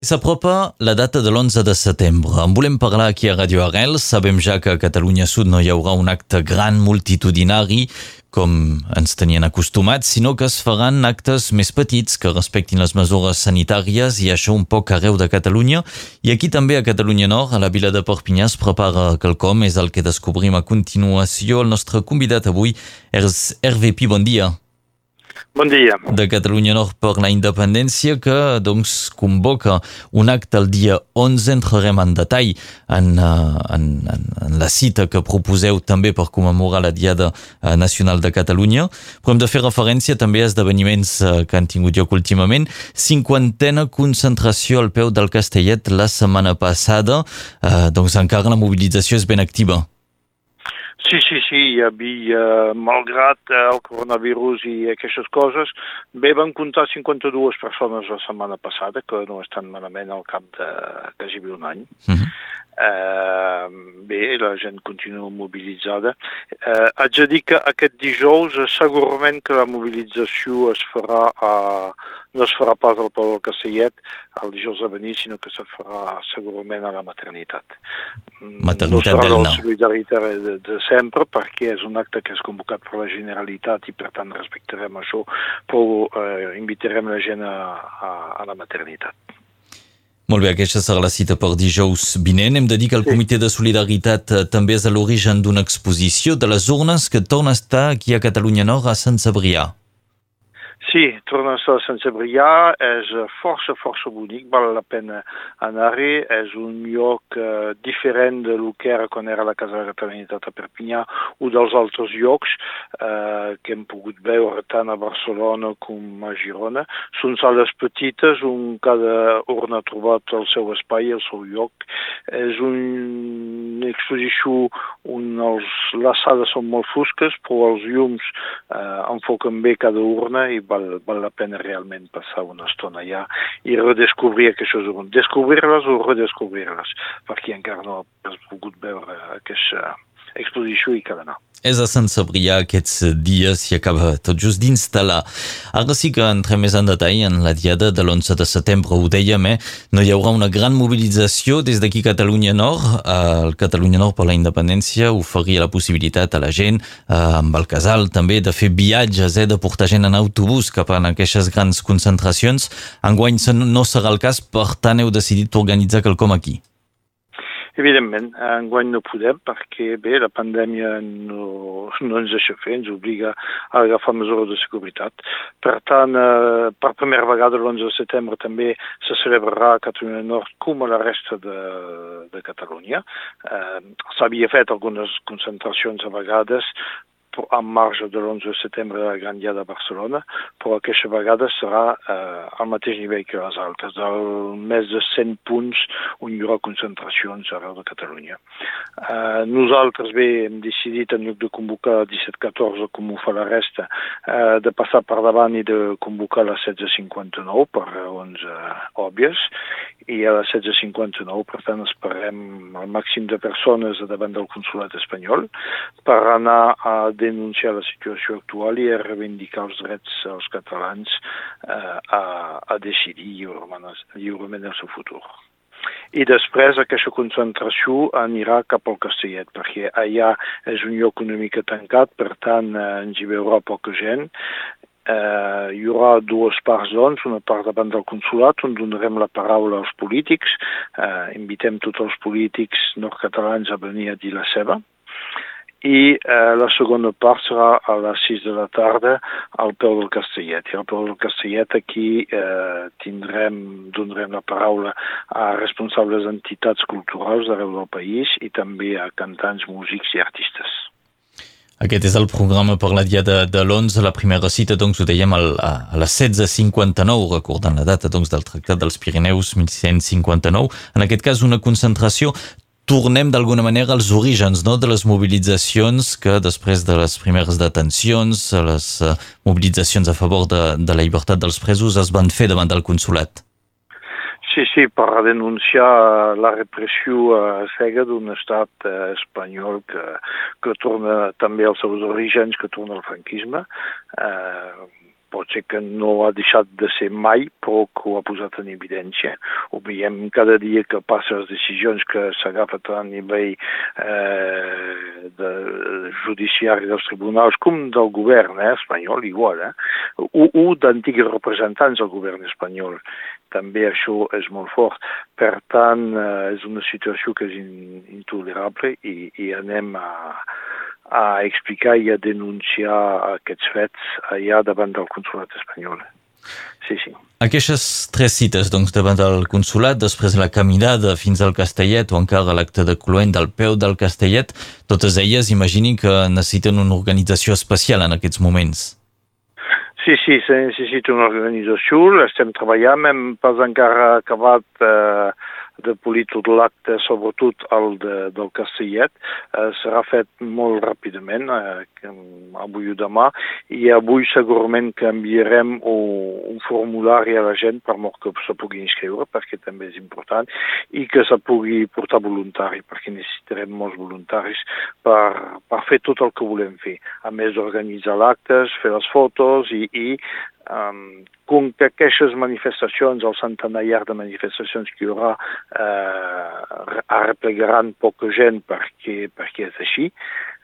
S'apropa la data de l'11 de setembre. En volem parlar aquí a Radio Arrels. Sabem ja que a Catalunya Sud no hi haurà un acte gran, multitudinari, com ens tenien acostumats, sinó que es faran actes més petits que respectin les mesures sanitàries i això un poc arreu de Catalunya. I aquí també a Catalunya Nord, a la vila de Perpinyà, es prepara quelcom, és el que descobrim a continuació. El nostre convidat avui és Hervé Pi, bon dia. Bon dia. De Catalunya Nord per la Independència que doncs, convoca un acte el dia 11. Entrarem en detall en, eh, en, en, en la cita que proposeu també per commemorar la Diada eh, Nacional de Catalunya. Però hem de fer referència també a esdeveniments eh, que han tingut lloc últimament. Cinquantena concentració al peu del Castellet la setmana passada. Eh, doncs encara la mobilització és ben activa. Sí, sí, sí, hi havia, malgrat el coronavirus i aquestes coses, bé, van comptar 52 persones la setmana passada, que no estan malament al cap de quasi un any. Uh -huh. Uh, bé, la gent continua mobilitzada. Uh, haig de dir que aquest dijous segurament que la mobilització es farà a, no es farà pas al Pau del Castellet el dijous a venir, sinó que se farà segurament a la maternitat. Maternitat no serà del la solidaritat de, de sempre, perquè és un acte que és convocat per la Generalitat i per tant respectarem això, però eh, invitarem la gent a, a, a la maternitat. Molt bé, aquesta serà la cita per dijous vinent. Hem de dir que el. Comitè de Solidaritat eh, també és a l'origen d'una exposició de les urnes que torna a estar aquí a Catalunya Nord, a Sant Cebrià. Sí, torna a Sant Cebrià, és força, força bonic, val la pena anar-hi, és un lloc uh, diferent de lo que era quan era la Casa de la Catalanitat a Perpinyà o dels altres llocs uh, que hem pogut veure tant a Barcelona com a Girona. Són sales petites, on cada urna ha trobat el seu espai, el seu lloc. És una exposició on els, les sales són molt fosques, però els llums uh, enfoquen bé cada urna i val, val la pena realment passar una estona allà i redescobrir aquestes urnes. Descobrir-les o redescobrir-les, perquè encara no has pogut veure aquesta exposició i cal anar. És a Sant Cebrià aquests dies i acaba tot just d'instal·lar. Ara sí que entrem més en detall en la diada de l'11 de setembre. Ho dèiem, eh? No hi haurà una gran mobilització des d'aquí Catalunya Nord. El Catalunya Nord per la Independència oferia la possibilitat a la gent, eh, amb el casal també, de fer viatges, eh? de portar gent en autobús cap a aquestes grans concentracions. Enguany no serà el cas, per tant heu decidit organitzar quelcom aquí. Evidentment, enguany no podem perquè bé, la pandèmia no, no ens deixa fer, ens obliga a agafar mesures de seguretat. Per tant, eh, per primera vegada l'11 de setembre també se celebrarà a Catalunya Nord com a la resta de, de Catalunya. Eh, S'havia fet algunes concentracions a vegades en marge de l'11 de setembre de la Gran Dia de Barcelona, però aquesta vegada serà eh, al mateix nivell que les altres, del més de 100 punts on hi haurà concentracions arreu de Catalunya. Eh, nosaltres bé hem decidit, en lloc de convocar 17-14 com ho fa la resta, eh, de passar per davant i de convocar la 16-59 per raons eh, òbvies, i a la 16.59, per tant esperem el màxim de persones davant del consulat espanyol per anar a denunciar la situació actual i a reivindicar els drets als catalans eh, a, a decidir lliurement, el seu futur. I després aquesta concentració anirà cap al Castellet, perquè allà és un lloc una mica tancat, per tant eh, ens hi veurà poca gent, eh, hi haurà dues parts, doncs, una part davant del consulat, on donarem la paraula als polítics, eh, invitem tots els polítics nord-catalans a venir a dir la seva, i eh, la segona part serà a les 6 de la tarda al peu del Castellet. I al peu del Castellet aquí eh, tindrem, donarem la paraula a responsables d'entitats culturals d'arreu del país i també a cantants, músics i artistes. Aquest és el programa per la de, de l'11, la primera cita, doncs ho dèiem al, a, les 16.59, recordant la data doncs, del Tractat dels Pirineus 1159. En aquest cas, una concentració tornem d'alguna manera als orígens no? de les mobilitzacions que després de les primeres detencions, les uh, mobilitzacions a favor de, de la llibertat dels presos es van fer davant del consulat. Sí, sí, per denunciar la repressió uh, cega d'un estat uh, espanyol que, que torna també als seus orígens, que torna al franquisme. Uh, pot ser que no ha deixat de ser mai, però que ho ha posat en evidència. Ho veiem cada dia que passa les decisions que s'agafen a nivell eh, de judiciari dels tribunals com del govern eh, espanyol, igual, eh? o, o d'antics representants del govern espanyol. També això és molt fort. Per tant, eh, és una situació que és in, intolerable i, i anem a, a explicar i a denunciar aquests fets allà davant del consulat espanyol. Sí, sí. Aquestes tres cites, doncs, davant del consulat, després la caminada fins al Castellet o encara l'acte de cluent del peu del Castellet, totes elles imaginin que necessiten una organització especial en aquests moments. Sí, sí, se necessita una organització, estem treballant, hem pas encara acabat eh, de polir tot l'acte, sobretot el de, del Castellet, eh, serà fet molt ràpidament, eh, avui o demà, i avui segurament canviarem o, un formulari a la gent per molt que se pugui inscriure, perquè també és important, i que se pugui portar voluntari, perquè necessitarem molts voluntaris per, per fer tot el que volem fer. A més d'organitzar l'actes, fer les fotos i, i um, com que aquestes manifestacions, el centenariat de manifestacions que hi haurà, eh, arreplegaran poca gent perquè, perquè és així,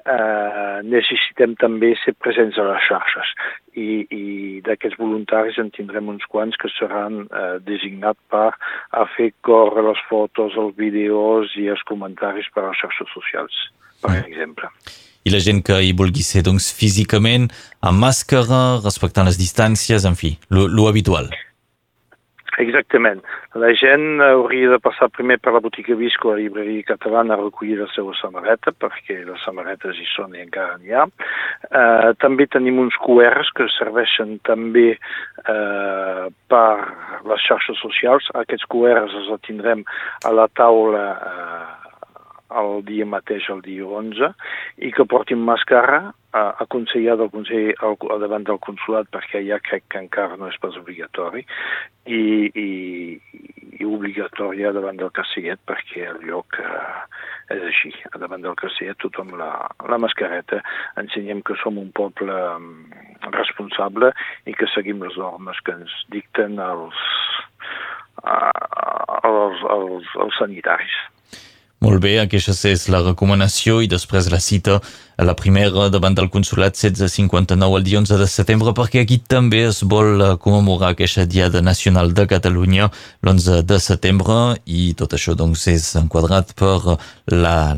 eh, necessitem també ser presents a les xarxes i, i d'aquests voluntaris en tindrem uns quants que seran eh, designats per a fer córrer les fotos, els vídeos i els comentaris per a les xarxes socials, per mm. I la gent que hi vulgui ser doncs, físicament, amb màscara, respectant les distàncies, en fi, lo habitual. Exactament. La gent hauria de passar primer per la botiga Visco a la llibreria catalana a recollir la seva samarreta, perquè les samarretes hi són i encara n'hi ha. Eh, també tenim uns QRs que serveixen també eh, per les xarxes socials. Aquests QRs els tindrem a la taula eh, el dia mateix, el dia 11, i que portin màscara eh, aconsellat del Consell al, al davant del consulat perquè ja crec que encara no és pas obligatori i, i, i obligatori davant del Castellet perquè el lloc eh, és així, davant del Castellet tothom la, la mascareta ensenyem que som un poble mm, responsable i que seguim les normes que ens dicten els, eh, els, els, els sanitaris. Molt bé, aquesta és la recomanació i després la cita a la primera davant del consulat 1659 el dia 11 de setembre perquè aquí també es vol eh, commemorar aquesta Diada Nacional de Catalunya l'11 de setembre i tot això doncs és enquadrat per la,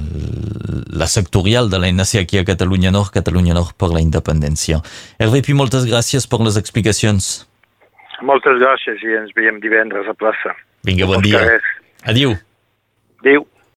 la sectorial de la NC aquí a Catalunya Nord, Catalunya Nord per la independència. Hervé Pi, moltes gràcies per les explicacions. Moltes gràcies i ens veiem divendres a plaça. Vinga, bon dia. Adiu. Adéu.